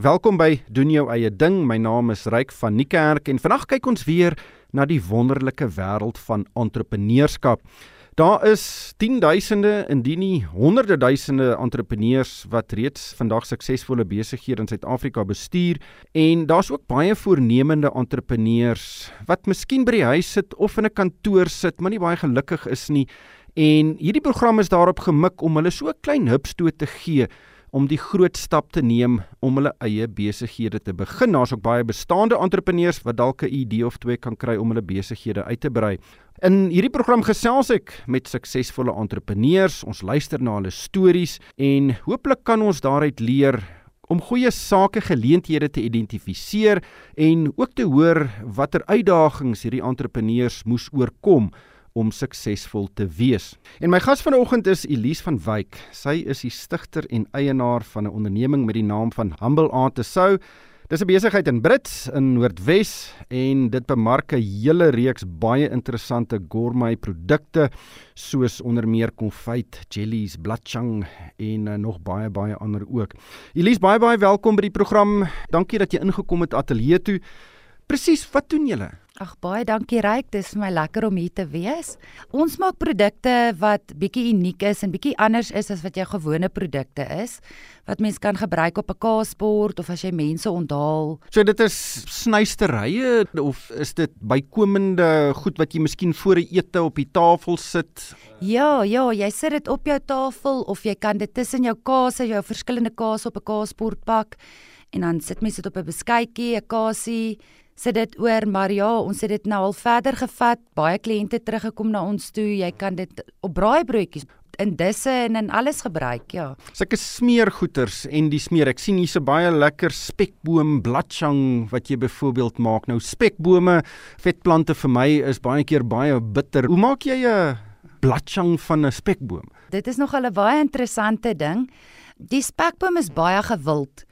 Welkom by doen jou eie ding. My naam is Ryk van Niekerk en vandag kyk ons weer na die wonderlike wêreld van entrepreneurskap. Daar is 10000de indien nie honderde duisende entrepreneurs wat reeds vandag suksesvolle besighede in Suid-Afrika bestuur en daar's ook baie voornemende entrepreneurs wat miskien by die huis sit of in 'n kantoor sit, maar nie baie gelukkig is nie. En hierdie program is daarop gemik om hulle so 'n klein hupstoot te gee om die groot stap te neem om hulle eie besighede te begin. Daar's ook baie bestaande entrepreneurs wat dalk 'n idee of twee kan kry om hulle besighede uit te brei. In hierdie program gesels ek met suksesvolle entrepreneurs. Ons luister na hulle stories en hooplik kan ons daaruit leer om goeie sake geleenthede te identifiseer en ook te hoor watter uitdagings hierdie entrepreneurs moes oorkom om suksesvol te wees. En my gas vanoggend is Elise van Wyk. Sy is die stigter en eienaar van 'n onderneming met die naam van Humble Art to Sow. Dis 'n besigheid in Brits in Noordwes en dit bemark 'n hele reeks baie interessante gourmet produkte soos onder meer konfyt, jellies, blatchang en uh, nog baie baie ander ook. Elise, baie baie welkom by die program. Dankie dat jy ingekom het ateljee toe. Presies, wat doen julle? Ag baie dankie Ryk, dis vir my lekker om hier te wees. Ons maak produkte wat bietjie uniek is en bietjie anders is as wat jou gewone produkte is wat mens kan gebruik op 'n kaasbord of as jy mense onthaal. So dit is snysterye of is dit bykomende goed wat jy miskien voor 'n ete op die tafel sit? Ja, ja, jy sit dit op jou tafel of jy kan dit tussen jou kaase, jou verskillende kaase op 'n kaasbord pak en dan sit mense dit op 'n beskuitjie, 'n kaasie sit dit oor, maar ja, ons het dit nou al verder gevat. Baie kliënte teruggekom na ons toe. Jy kan dit op braaibroodjies in disse en in alles gebruik, ja. Sulke smeergoeters en die smeer. Ek sien hier's 'n baie lekker spekboom bladchang wat jy byvoorbeeld maak. Nou spekbome, vetplante vir my is baie keer baie bitter. Hoe maak jy 'n bladchang van 'n spekboom? Dit is nog 'n baie interessante ding. Die spekboom is baie gewild.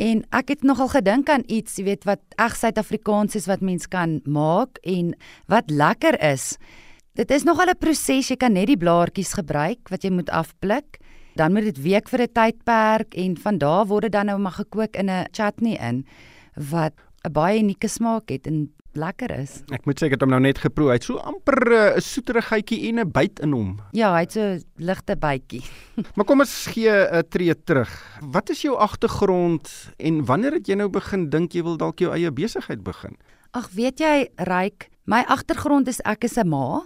En ek het nogal gedink aan iets, jy weet, wat reg Suid-Afrikaans is wat mens kan maak en wat lekker is. Dit is nogal 'n proses, jy kan net die blaartjies gebruik wat jy moet afblik. Dan moet dit week vir 'n tydperk en van daar word dit dan nou maar gekook in 'n chutney in wat 'n baie unieke smaak het en lekker is. Ek moet sê ek het hom nou net geproe. Hy't so amper eh, 'n uh, soeterigheidjie en 'n byt in hom. Ja, hy't so ligte bytjie. maar kom ons gee 'n tree terug. Wat is jou agtergrond en wanneer het jy nou begin dink jy wil dalk jou eie besigheid begin? Ag, weet jy, Ryk, my agtergrond is ek is 'n ma.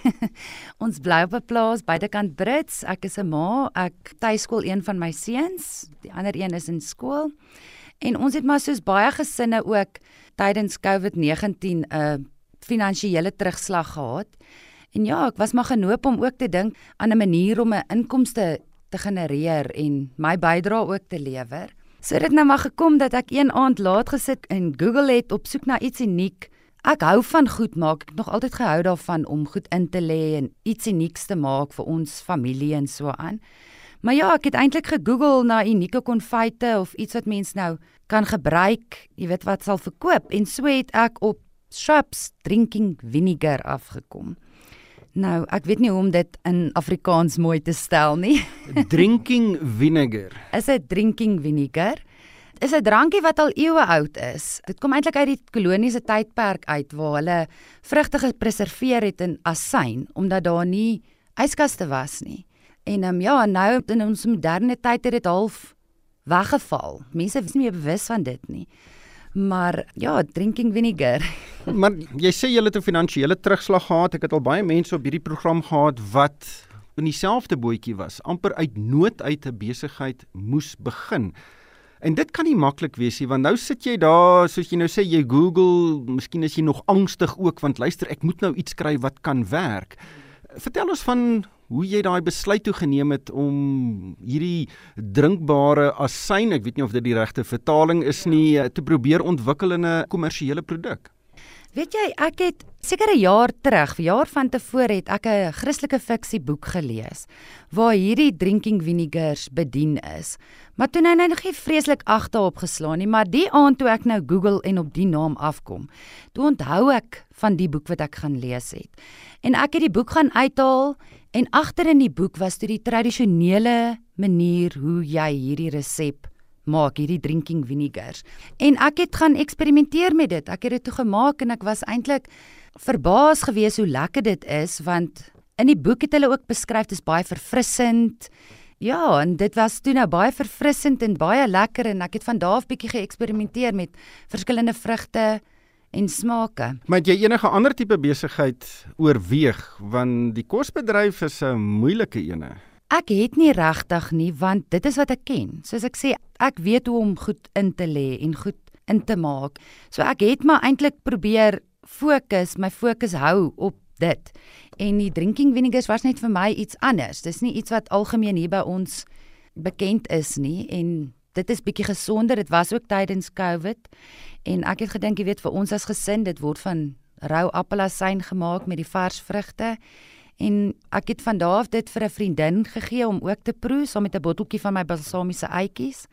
ons bly op 'n plaas buitekant Brits. Ek is 'n ma. Ek tuiskool een van my seuns, die ander een is in skool. En ons het maar soos baie gesinne ook tydens COVID-19 'n uh, finansiële terugslag gehad. En ja, ek was maar genoop om ook te dink aan 'n manier om 'n inkomste te genereer en my bydrae ook te lewer. So dit nou maar gekom dat ek een aand laat gesit en Google het op soek na iets uniek. Ek hou van goed maak. Ek het nog altyd gehou daarvan om goed in te lê en iets unieks te maak vir ons familie en so aan. Maar ja, ek het eintlik gegoogel na unieke konfyte of iets wat mens nou kan gebruik, jy weet wat sal verkoop en so het ek op Shops drinking vinegar afgekom. Nou, ek weet nie hoe om dit in Afrikaans mooi te stel nie. drinking vinegar. Is 'n drinking vinegar is 'n drankie wat al eeue oud is. Dit kom eintlik uit die koloniese tydperk uit waar hulle vrugte gepreserveer het in asyn omdat daar nie yskaste was nie. En ehm um, ja, nou in ons moderne tyd het dit half weggeval. Mense is nie meer bewus van dit nie. Maar ja, drinking vinegar. maar jy sê jy het 'n finansiële terugslag gehad. Ek het al baie mense op hierdie program gehad wat in dieselfde bootjie was, amper uit nood uit 'n besigheid moes begin. En dit kan nie maklik wees nie, want nou sit jy daar, soos jy nou sê, jy Google, miskien is jy nog angstig ook want luister, ek moet nou iets kry wat kan werk. Vertel ons van hoe jy daai besluit toe geneem het om hierdie drinkbare asyn, ek weet nie of dit die regte vertaling is nie, eh, te probeer ontwikkel in 'n kommersiële produk. Weet jy, ek het seker 'n jaar terug, jaar van tevore het ek 'n Christelike fiksie boek gelees waar hierdie drinking vinegars bedien is. Maar toe nou nog nie vreeslik agter opgeslaan nie, maar die aand toe ek nou Google en op die naam afkom, toe onthou ek van die boek wat ek gaan lees het. En ek het die boek gaan uithaal En agter in die boek was dit die tradisionele manier hoe jy hierdie resep maak hierdie drinking vinegars. En ek het gaan eksperimenteer met dit. Ek het dit toe gemaak en ek was eintlik verbaas gewees hoe lekker dit is want in die boek het hulle ook beskryf dit is baie verfrissend. Ja, en dit was toe nou baie verfrissend en baie lekker en ek het van daardie bietjie geëksperimenteer met verskillende vrugte en smake. Maar het jy enige ander tipe besigheid oorweeg want die kosbedryf is 'n moeilike ene. Ek het nie regtig nie want dit is wat ek ken. Soos ek sê, ek weet hoe om goed in te lê en goed in te maak. So ek het maar eintlik probeer fokus, my fokus hou op dit. En die drinking vinegars was net vir my iets anders. Dis nie iets wat algemeen hier by ons bekend is nie en dit is bietjie gesonder. Dit was ook tydens COVID. En ek het gedink, jy weet, vir ons as gesin, dit word van rou appelasyn gemaak met die vars vrugte. En ek het van daardie af dit vir 'n vriendin gegee om ook te proe saam met 'n botteltjie van my balsamiese eitjies.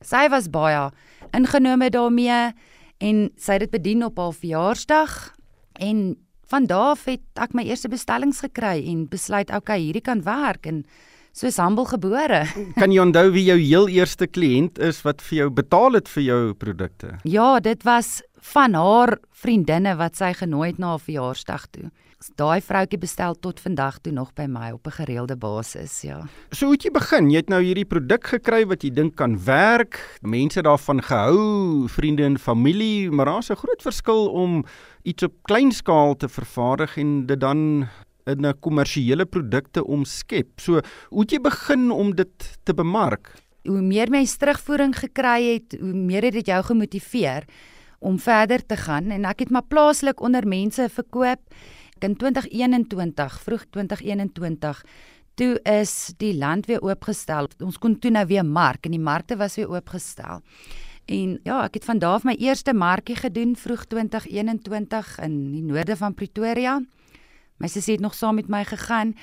Sy was baie ingenome daarmee en sy het dit bedien op haar verjaarsdag en van daardie af het ek my eerste bestellings gekry en besluit okay, hierdie kan werk en soos humble gebore. Kan jy onthou wie jou heel eerste kliënt is wat vir jou betaal het vir jou produkte? Ja, dit was van haar vriendinne wat sy genooi het na haar verjaarsdag toe. Daai vroutjie bestel tot vandag toe nog by my op 'n gereelde basis, ja. So hoe het jy begin? Jy het nou hierdie produk gekry wat jy dink kan werk. Mense daarvan gehou, vriende en familie, maar daar's 'n groot verskil om iets op klein skaal te vervaardig en dit dan in 'n kommersiële produkte omskep. So, hoe het jy begin om dit te bemark? Hoe meer mens terugvoering gekry het, hoe meer het dit jou gemotiveer om verder te gaan en ek het maar plaaslik onder mense verkoop in 2021, vroeg 2021 toe is die land weer oopgestel. Ons kon toe nou weer mark en die markte was weer oopgestel. En ja, ek het van daar af my eerste markie gedoen vroeg 2021 in die noorde van Pretoria. My sussie het nog saam met my gegaan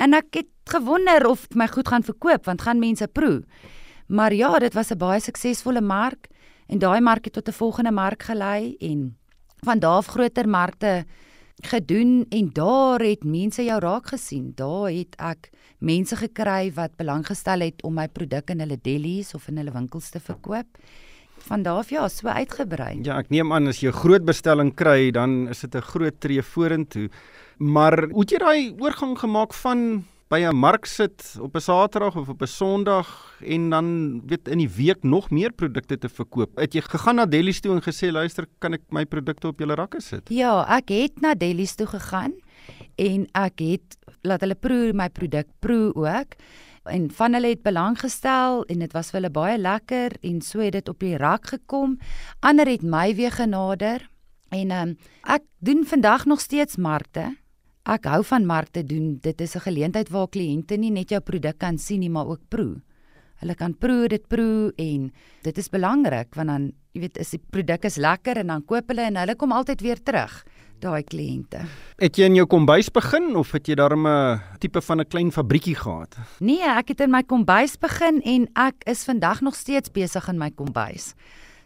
en ek het gewonder of my goed gaan verkoop want gaan mense proe. Maar ja, dit was 'n baie suksesvolle mark en daai mark het tot 'n volgende mark gelei en van daar af groter markte gedoen en daar het mense jou raak gesien. Daar het ek mense gekry wat belang gestel het om my produk in hulle delis of in hulle winkels te verkoop. Van daar af ja, so uitgebrei. Ja, ek neem aan as jy 'n groot bestelling kry, dan is dit 'n groot tree vorentoe. Maar hoe het jy daai oorgang gemaak van by 'n mark sit op 'n Saterdag of op 'n Sondag en dan weet in die week nog meer produkte te verkoop? Het jy gegaan na Delis toe en gesê luister, kan ek my produkte op julle rakke sit? Ja, ek het na Delis toe gegaan en ek het laat hulle proe my produk proe ook en van hulle het belang gestel en dit was vir hulle baie lekker en so het dit op die rak gekom. Ander het my weer genader en um, ek doen vandag nog steeds markte Ek hou van markte doen. Dit is 'n geleentheid waar kliënte nie net jou produk kan sien nie, maar ook proe. Hulle kan proe, dit proe en dit is belangrik want dan, jy weet, is die produk is lekker en dan koop hulle en hulle kom altyd weer terug, daai kliënte. Het jy in jou kombuis begin of het jy daarmee 'n tipe van 'n klein fabriekie gehad? Nee, ek het in my kombuis begin en ek is vandag nog steeds besig in my kombuis.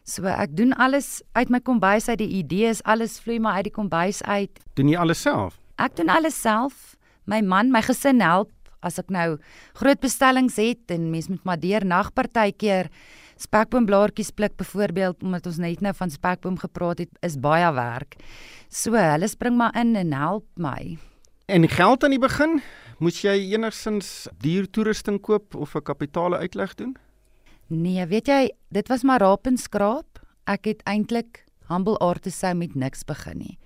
So ek doen alles uit my kombuis uit. Die idees, alles vloei maar uit die kombuis uit. Doen jy alles self? Ek doen alles self. My man, my gesin help as ek nou groot bestellings het en mens moet maar deur nagpartykeer spekboomblaartjies pluk byvoorbeeld omdat ons net nou van spekboom gepraat het, is baie werk. So, hulle spring maar in en help my. En geld aan die begin, moes jy enigsins duur toerusting koop of 'n kapitaale uitleg doen? Nee, weet jy, dit was maar raap en skraap. Ek het eintlik humble art te sou met niks begin nie.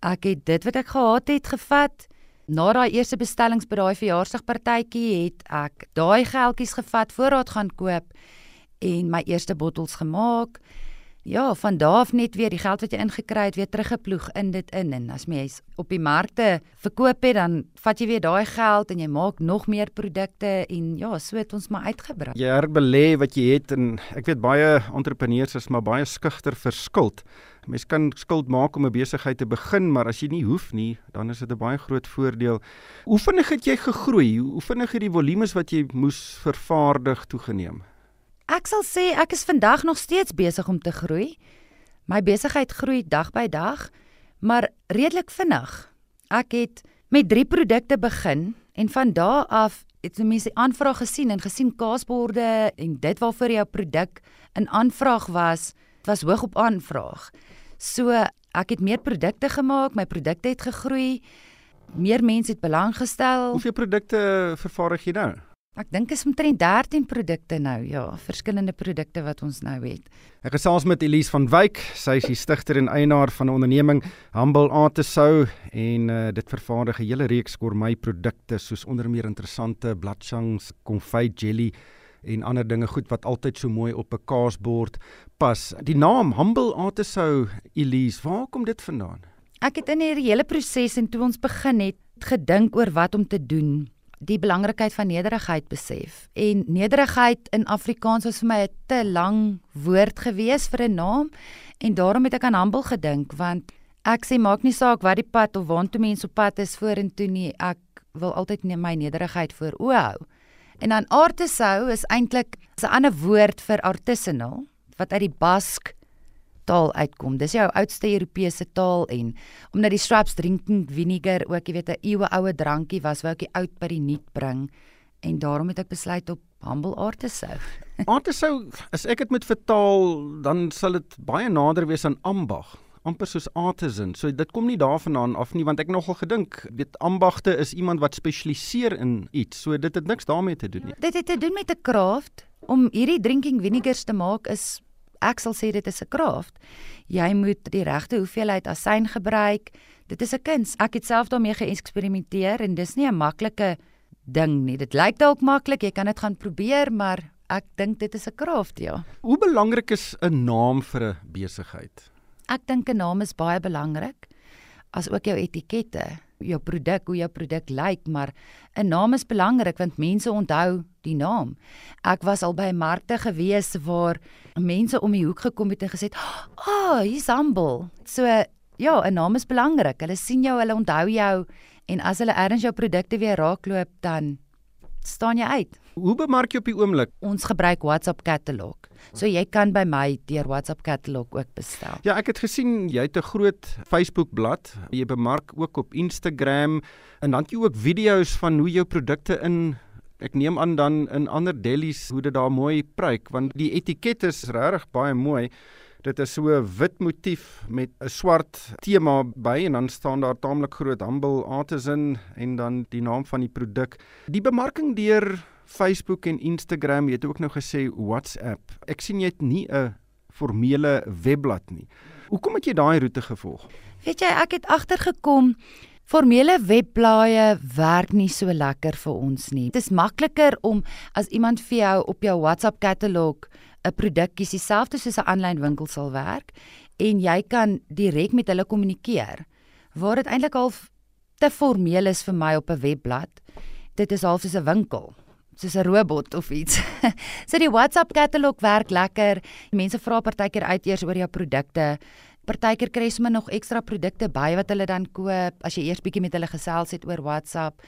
Ek het dit wat ek gehad het gevat. Na daai eerste bestellings by daai verjaarsdagpartytjie het ek daai geldjies gevat, voorraad gaan koop en my eerste bottels gemaak. Ja, van daar af net weer die geld wat jy ingekry het weer teruggeploeg in dit in en as mens op die markte verkoop het dan vat jy weer daai geld en jy maak nog meer produkte en ja, so het ons maar uitgebrei. Jy herbelê wat jy het en ek weet baie entrepreneurs is maar baie skugter vir skuld. Mens kan skuld maak om 'n besigheid te begin, maar as jy nie hoef nie, dan is dit 'n baie groot voordeel. Hoe vinnig het jy gegroei? Hoe vinnig het die volumes wat jy moes vervaardig toegeneem? Ek sal sê ek is vandag nog steeds besig om te groei. My besigheid groei dag by dag, maar redelik vinnig. Ek het met 3 produkte begin en van daardie af het mense aanvraag gesien en gesien kaasborde en dit waarvoor jou produk in aanvraag was, was hoog op aanvraag. So ek het meer produkte gemaak, my produkte het gegroei. Meer mense het belang gestel. Hoeveel produkte vervaardig jy nou? Ek dink is omtrent 13 produkte nou, ja, verskillende produkte wat ons nou het. Ek gesels met Elise van Wyk, sy is die stigter en eienaar van 'n onderneming Humble Artesou en uh, dit vervaardig 'n hele reeks gourmetprodukte soos onder meer interessante bladchangs, konfyt jelly en ander dinge goed wat altyd so mooi op 'n kaasbord pas. Die naam Humble Artesou Elise, waar kom dit vandaan? Ek het in hierdie hele proses en toe ons begin het, gedink oor wat om te doen die belangrikheid van nederigheid besef. En nederigheid in Afrikaans was vir my 'n te lang woord gewees vir 'n naam en daarom het ek aan humble gedink want ek sê maak nie saak wat die pad of waantoe mense op pad is vorentoe nie, ek wil altyd my nederigheid voor oë hou. En dan artesou is eintlik 'n ander woord vir artisanal wat uit die Bask taal uitkom. Dis jou oudste Europese taal en omdat die Schweppes drinking vinegar ook, jy weet, 'n eeue oue drankie was, wou ek die oud by die nuut bring en daarom het ek besluit op Humble Artesou. Artesou, as ek dit moet vertaal, dan sal dit baie nader wees aan ambag amper soos artisan. So dit kom nie daarvandaan af nie want ek nogal gedink, weet ambagte is iemand wat spesialiseer in iets. So dit het niks daarmee te doen nie. Dit het te doen met 'n craft om hierdie drinking vinegars te maak is ek sal sê dit is 'n kraft. Jy moet die regte hoeveelheid asyn gebruik. Dit is 'n kuns. Ek het self daarmee geëksperimenteer en dis nie 'n maklike ding nie. Dit lyk dalk maklik, jy kan dit gaan probeer, maar ek dink dit is 'n kraft, ja. Hoe belangrik is 'n naam vir 'n besigheid? Ek dink 'n naam is baie belangrik, as ook jou etikette jou produk, hoe jou produk lyk, maar 'n naam is belangrik want mense onthou die naam. Ek was al by markte gewees waar mense om die hoek gekom het en gesê, "Ag, oh, hier's Humble." So ja, 'n naam is belangrik. Hulle sien jou, hulle onthou jou en as hulle ergens jou produkte weer raakloop, dan staan jy uit. Hoe bemark jy op die oomblik? Ons gebruik WhatsApp katalog. So jy kan by my deur WhatsApp katalog ook bestel. Ja, ek het gesien jy het 'n groot Facebook bladsy. Jy bemark ook op Instagram en dan jy ook video's van hoe jou produkte in ek neem aan dan in ander delis hoe dit daar mooi pryk want die etiket is regtig baie mooi. Dit is so 'n wit motief met 'n swart tema by en dan staan daar taamlik groot Humble Artisan en dan die naam van die produk. Die bemarking deur Facebook en Instagram, jy het ook nou gesê WhatsApp. Ek sien jy het nie 'n formele webblad nie. Hoekom het jy daai roete gevolg? Weet jy, ek het agtergekom Formele webblaaie werk nie so lekker vir ons nie. Dit is makliker om as iemand vir jou op jou WhatsApp katalog 'n produk kies, dieselfde soos 'n aanlyn winkel sal werk en jy kan direk met hulle kommunikeer. Waar dit eintlik al te formeel is vir my op 'n webblad. Dit is half soos 'n winkel soos 'n robot of iets. so die WhatsApp katalog werk lekker. Mense vra partykeer uit eers oor jou produkte partykeer kry jy sommer nog ekstra produkte by wat hulle dan koop as jy eers bietjie met hulle gesels het oor WhatsApp.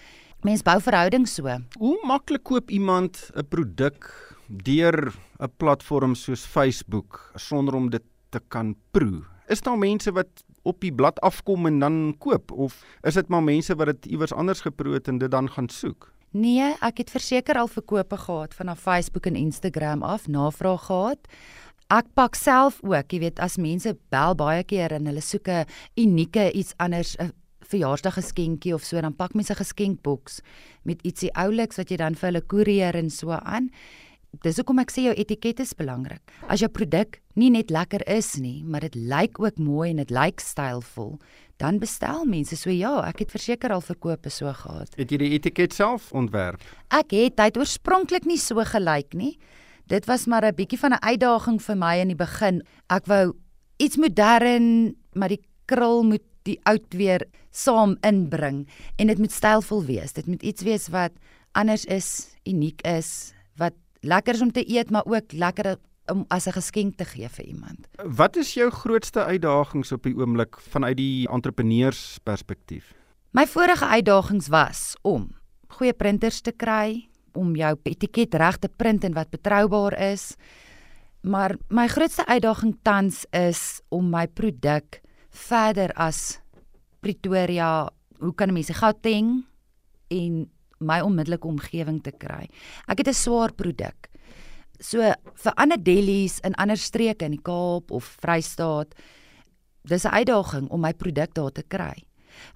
Mense bou verhoudings so. Hoe maklik koop iemand 'n produk deur 'n platform soos Facebook sonder om dit te kan proe? Is daar mense wat op die blad afkom en dan koop of is dit maar mense wat dit iewers anders geproe het en dit dan gaan soek? Nee, ek het verseker al verkope gehad vanaf Facebook en Instagram af, navraag gehad ek pak self ook, jy weet, as mense bel baie keer en hulle soek 'n unieke iets anders 'n verjaarsdaggeskenkie of so, dan pak mense 'n geskenkboks met ietsie ouliks wat jy dan vir hulle koerier en so aan. Dis hoekom ek sê jou etiket is belangrik. As jou produk nie net lekker is nie, maar dit lyk ook mooi en dit lyk stylvol, dan bestel mense. So ja, ek het verseker al verkope so gehad. Het jy die etiket self ontwerp? Ek het dit oorspronklik nie so gelyk nie dit was maar 'n bietjie van 'n uitdaging vir my in die begin. Ek wou iets modern, maar die krul moet die oud weer saam inbring en dit moet stylvol wees. Dit moet iets wees wat anders is, uniek is, lekker is om te eet, maar ook lekker om as 'n geskenk te gee vir iemand. Wat is jou grootste uitdagings op die oomblik vanuit die entrepreneursperspektief? My vorige uitdagings was om goeie printers te kry, om jou etiket reg te print en wat betroubaar is. Maar my grootste uitdaging tans is om my produk verder as Pretoria, hoe kan mense Gauteng en my onmiddellike omgewing te kry. Ek het 'n swaar produk. So vir ander delis in ander streke in die Kaap of Vrystaat, dis 'n uitdaging om my produk daar te kry.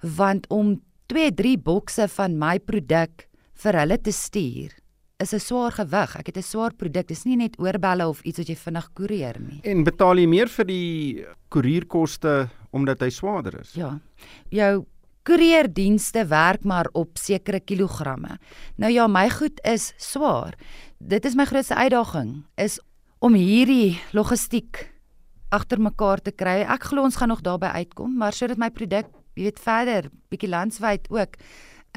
Want om 2, 3 bokse van my produk vir hulle te stuur is 'n swaar gewig. Ek het 'n swaar produk. Dis nie net oorbelle of iets wat jy vinnig koerier nie. En betaal jy meer vir die koerierkoste omdat hy swaarder is? Ja. Jou koerierdienste werk maar op sekere kilogramme. Nou ja, my goed is swaar. Dit is my grootste uitdaging is om hierdie logistiek agter mekaar te kry. Ek glo ons gaan nog daarby uitkom, maar sodat my produk, jy weet, verder bietjie landwyd ook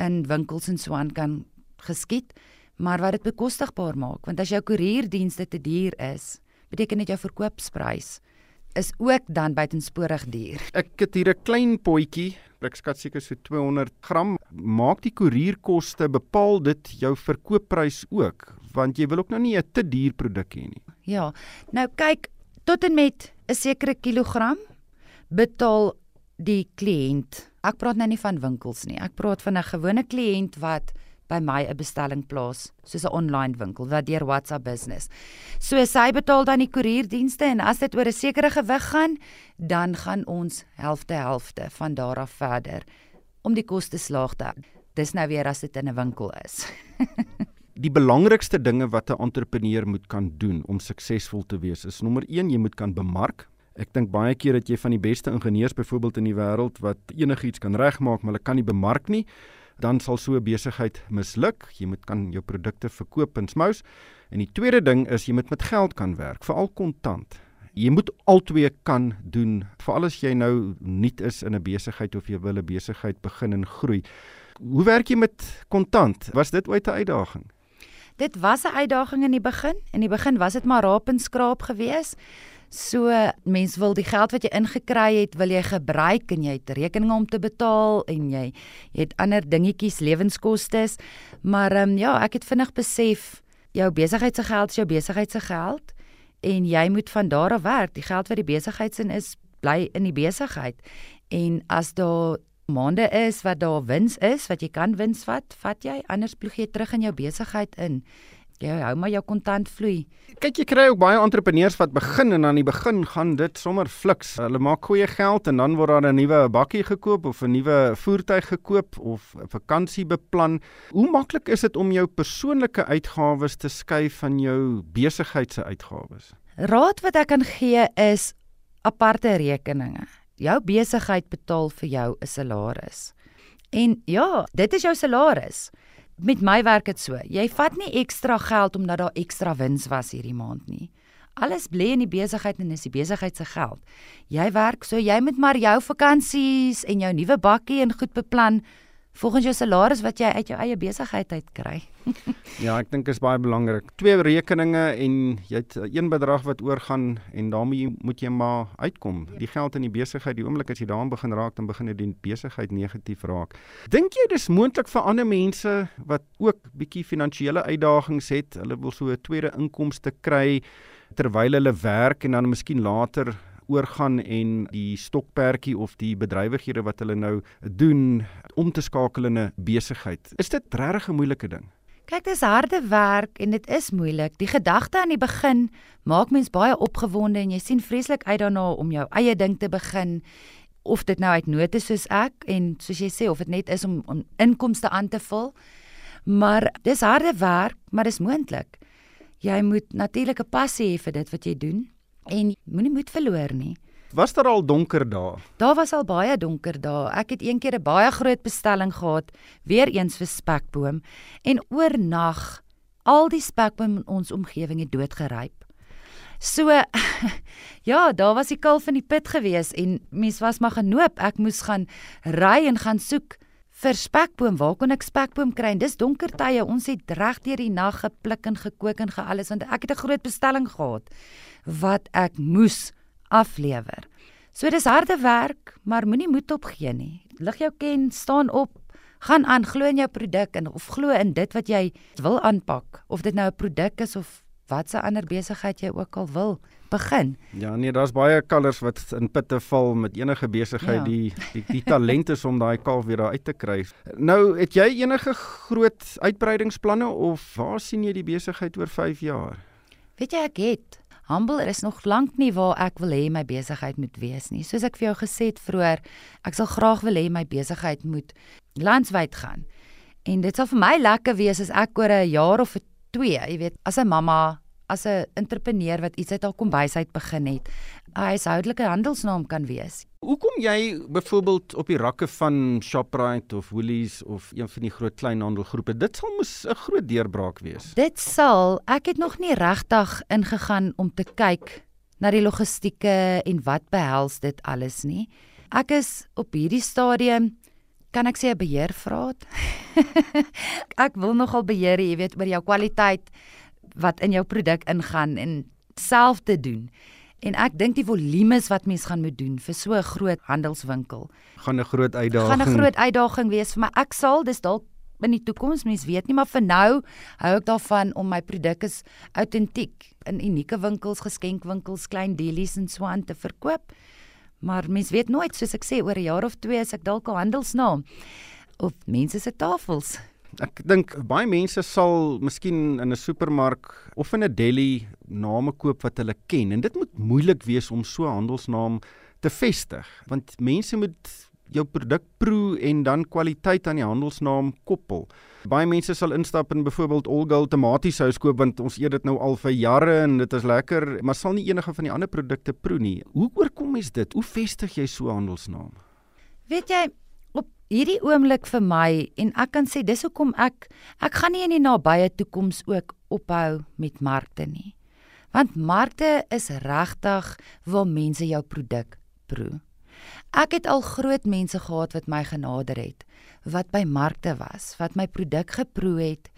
in winkels en so aan kan geskied maar wat dit bekostigbaar maak want as jou koerierdienste te duur is beteken dit jou verkoopsprys is ook dan buitensporig duur. Ek het hier 'n klein potjie, ek skat seker so 200 gram. Maak die koerierkoste bepaal dit jou verkoopprys ook, want jy wil ook nou nie 'n te duur produk hê nie. Ja. Nou kyk, tot en met 'n sekere kilogram betaal die kliënt. Ek praat nou nie van winkels nie. Ek praat van 'n gewone kliënt wat by my 'n bestelling plaas, soos 'n online winkel wat deur WhatsApp Business. So sy betaal dan die koerierdienste en as dit oor 'n sekere gewig gaan, dan gaan ons helfte helfte van daar af verder om die koste slaag te. Dis nou weer as dit in 'n winkel is. die belangrikste dinge wat 'n entrepreneur moet kan doen om suksesvol te wees is nommer 1 jy moet kan bemark. Ek dink baie keer dat jy van die beste ingenieurs byvoorbeeld in die wêreld wat enigiets kan regmaak, maar hulle kan nie bemark nie dan sal so 'n besigheid misluk. Jy moet kan jou produkte verkoop en smous. En die tweede ding is jy moet met geld kan werk, veral kontant. Jy moet albei kan doen, veral as jy nou nuut is in 'n besigheid of jy wil 'n besigheid begin en groei. Hoe werk jy met kontant? Was dit ooit 'n uitdaging? Dit was 'n uitdaging in die begin. In die begin was dit maar raap en skraap geweest. So mens wil die geld wat jy ingekry het, wil jy gebruik en jy het rekeninge om te betaal en jy, jy het ander dingetjies, lewenskoste. Maar ehm um, ja, ek het vinnig besef jou besigheid se geld is jou besigheid se geld en jy moet van daar af werk. Die geld wat die besigheid se is, bly in die besigheid. En as daar maande is wat daar wins is, wat jy kan wins vat, vat jy anders ploeg jy terug in jou besigheid in. Ja, hou maar jou kontant vloei. Kyk, jy kry ook baie entrepreneurs wat begin en aan die begin gaan dit sommer fliks. Hulle maak goeie geld en dan word daar 'n nuwe bakkie gekoop of 'n nuwe voertuig gekoop of 'n vakansie beplan. Hoe maklik is dit om jou persoonlike uitgawes te skei van jou besigheid se uitgawes? Raad wat ek kan gee is aparte rekeninge. Jou besigheid betaal vir jou 'n salaris. En ja, dit is jou salaris met my werk dit so. Jy vat nie ekstra geld omdat daar ekstra wins was hierdie maand nie. Alles bly in die besigheid en dis die besigheid se geld. Jy werk so jy moet maar jou vakansies en jou nuwe bakkie en goed beplan volgens jou salaris wat jy uit jou eie besigheid uit kry. ja, ek dink is baie belangrik. Twee rekeninge en jy het een bedrag wat oorgaan en daarmee moet jy maar uitkom. Die geld in die besigheid, die oomblik as jy daarin begin raak, dan begin dit die besigheid negatief raak. Dink jy dis moontlik vir ander mense wat ook bietjie finansiële uitdagings het, hulle wil so 'n tweede inkomste kry terwyl hulle werk en dan miskien later oorgaan en die stokperdjie of die bedrywighede wat hulle nou doen om te skakel in 'n besigheid. Is dit regtig 'n moeilike ding? Kyk, dis harde werk en dit is moeilik. Die gedagte aan die begin maak mens baie opgewonde en jy sien vreeslik uit daarna om jou eie ding te begin of dit nou uit nood is soos ek en soos jy sê of dit net is om om inkomste aan te vul. Maar dis harde werk, maar dis moontlik. Jy moet natuurlik 'n passie hê vir dit wat jy doen en moenie moed verloor nie. Was daar al donker dae? Daar was al baie donker dae. Ek het eendag 'n een baie groot bestelling gehad, weer eens vir spekboom en oornag al die spekboom in ons omgewing het doodgeryp. So ja, daar was die kalf in die put gewees en mens was maar genoop. Ek moes gaan ry en gaan soek vir spekboom. Waar kon ek spekboom kry? En dis donker tye. Ons het reg deur die nag gepluk en gekook en gealles want ek het 'n groot bestelling gehad wat ek moes aflewer. So dis harde werk, maar moenie moed opgee nie. Lig jou ken, staan op, gaan aan, glo in jou produk en of glo in dit wat jy wil aanpak, of dit nou 'n produk is of watse ander besigheid jy ook al wil begin. Ja nee, daar's baie kalvers wat in pitte val met enige besigheid ja. die die die talent is om daai kalf weer daar uit te kry. Nou, het jy enige groot uitbreidingsplanne of waar sien jy die besigheid oor 5 jaar? Weet jy ek het Humble is nog lank nie waar ek wil hê my besigheid moet wees nie. Soos ek vir jou gesê het vroeër, ek sal graag wil hê my besigheid moet landwyd gaan. En dit sal vir my lekker wees as ek oor 'n jaar of 2, jy weet, as 'n mamma, as 'n entrepreneur wat iets uit haar kombuis uit begin het, 'n huishoudelike handelsnaam kan wees. Hoekom jy byvoorbeeld op die rakke van Shoprite of Woolies of een van die groot kleinhandelgroepe, dit sal mos 'n groot deurbraak wees. Dit sal, ek het nog nie regtig ingegaan om te kyk na die logistieke en wat behels dit alles nie. Ek is op hierdie stadium kan ek sê 'n beheervraat. ek wil nogal beheer, jy weet, oor jou kwaliteit wat in jou produk ingaan en self te doen. En ek dink die volumes wat mens gaan moet doen vir so 'n groot handelswinkel gaan 'n groot uitdaging. Gaan 'n groot uitdaging wees vir my. Ek sal dis dalk in die toekoms, mens weet nie, maar vir nou hou ek daarvan om my produk is autentiek in unieke winkels, geskenkwinkels, klein dealies en so aan te verkoop. Maar mens weet nooit, soos ek sê, oor 'n jaar of 2 as ek dalk 'n handelsnaam op mense se tafels Ek dink baie mense sal miskien in 'n supermark of in 'n deli name koop wat hulle ken en dit moet moeilik wees om so 'n handelsnaam te vestig want mense moet jou produk proe en dan kwaliteit aan die handelsnaam koppel. Baie mense sal instap in byvoorbeeld Olga tomatiesous koop want ons eet dit nou al vir jare en dit is lekker, maar sal nie enige van die ander produkte proe nie. Hoe oorkom mens dit? Hoe vestig jy so 'n handelsnaam? Weet jy, hierdie oomblik vir my en ek kan sê dis hoekom ek ek gaan nie in die nabye toekoms ook ophou met markte nie. Want markte is regtig waar mense jou produk proe. Ek het al groot mense gehad wat my genader het, wat by markte was, wat my produk geproe het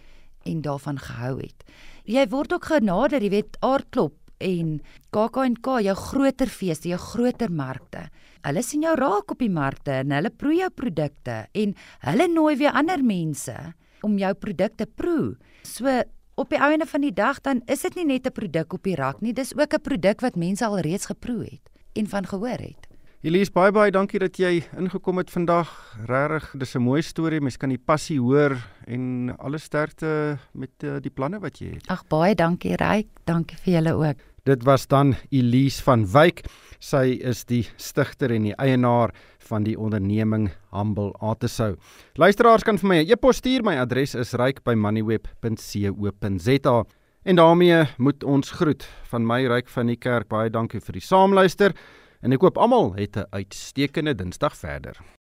en daarvan gehou het. Jy word ook genader, jy weet, aardklop en KAK&K, jou groter feeste, jou groter markte. Hulle sien jou raak op die markte en hulle proe jou produkte en hulle nooi weer ander mense om jou produkte proe. So op die einde van die dag dan is dit nie net 'n produk op die rak nie, dis ook 'n produk wat mense al reeds geproe het en van gehoor het. Elise, baie baie dankie dat jy ingekom het vandag. Regtig, dis 'n mooi storie. Mens kan die passie hoor en alle sterkte met uh, die planne wat jy het. Ag baie dankie, Ryk. Dankie vir julle ook. Dit was dan Elise van Wyk. Sy is die stigter en die eienaar van die onderneming Humble Artesou. Luisteraars kan vir my 'n e-pos stuur. My adres is ryk@moneyweb.co.za. En daarmee moet ons groet van my Ryk van die Kerk. Baie dankie vir die saamluister en ek hoop almal het 'n uitstekende Dinsdag verder.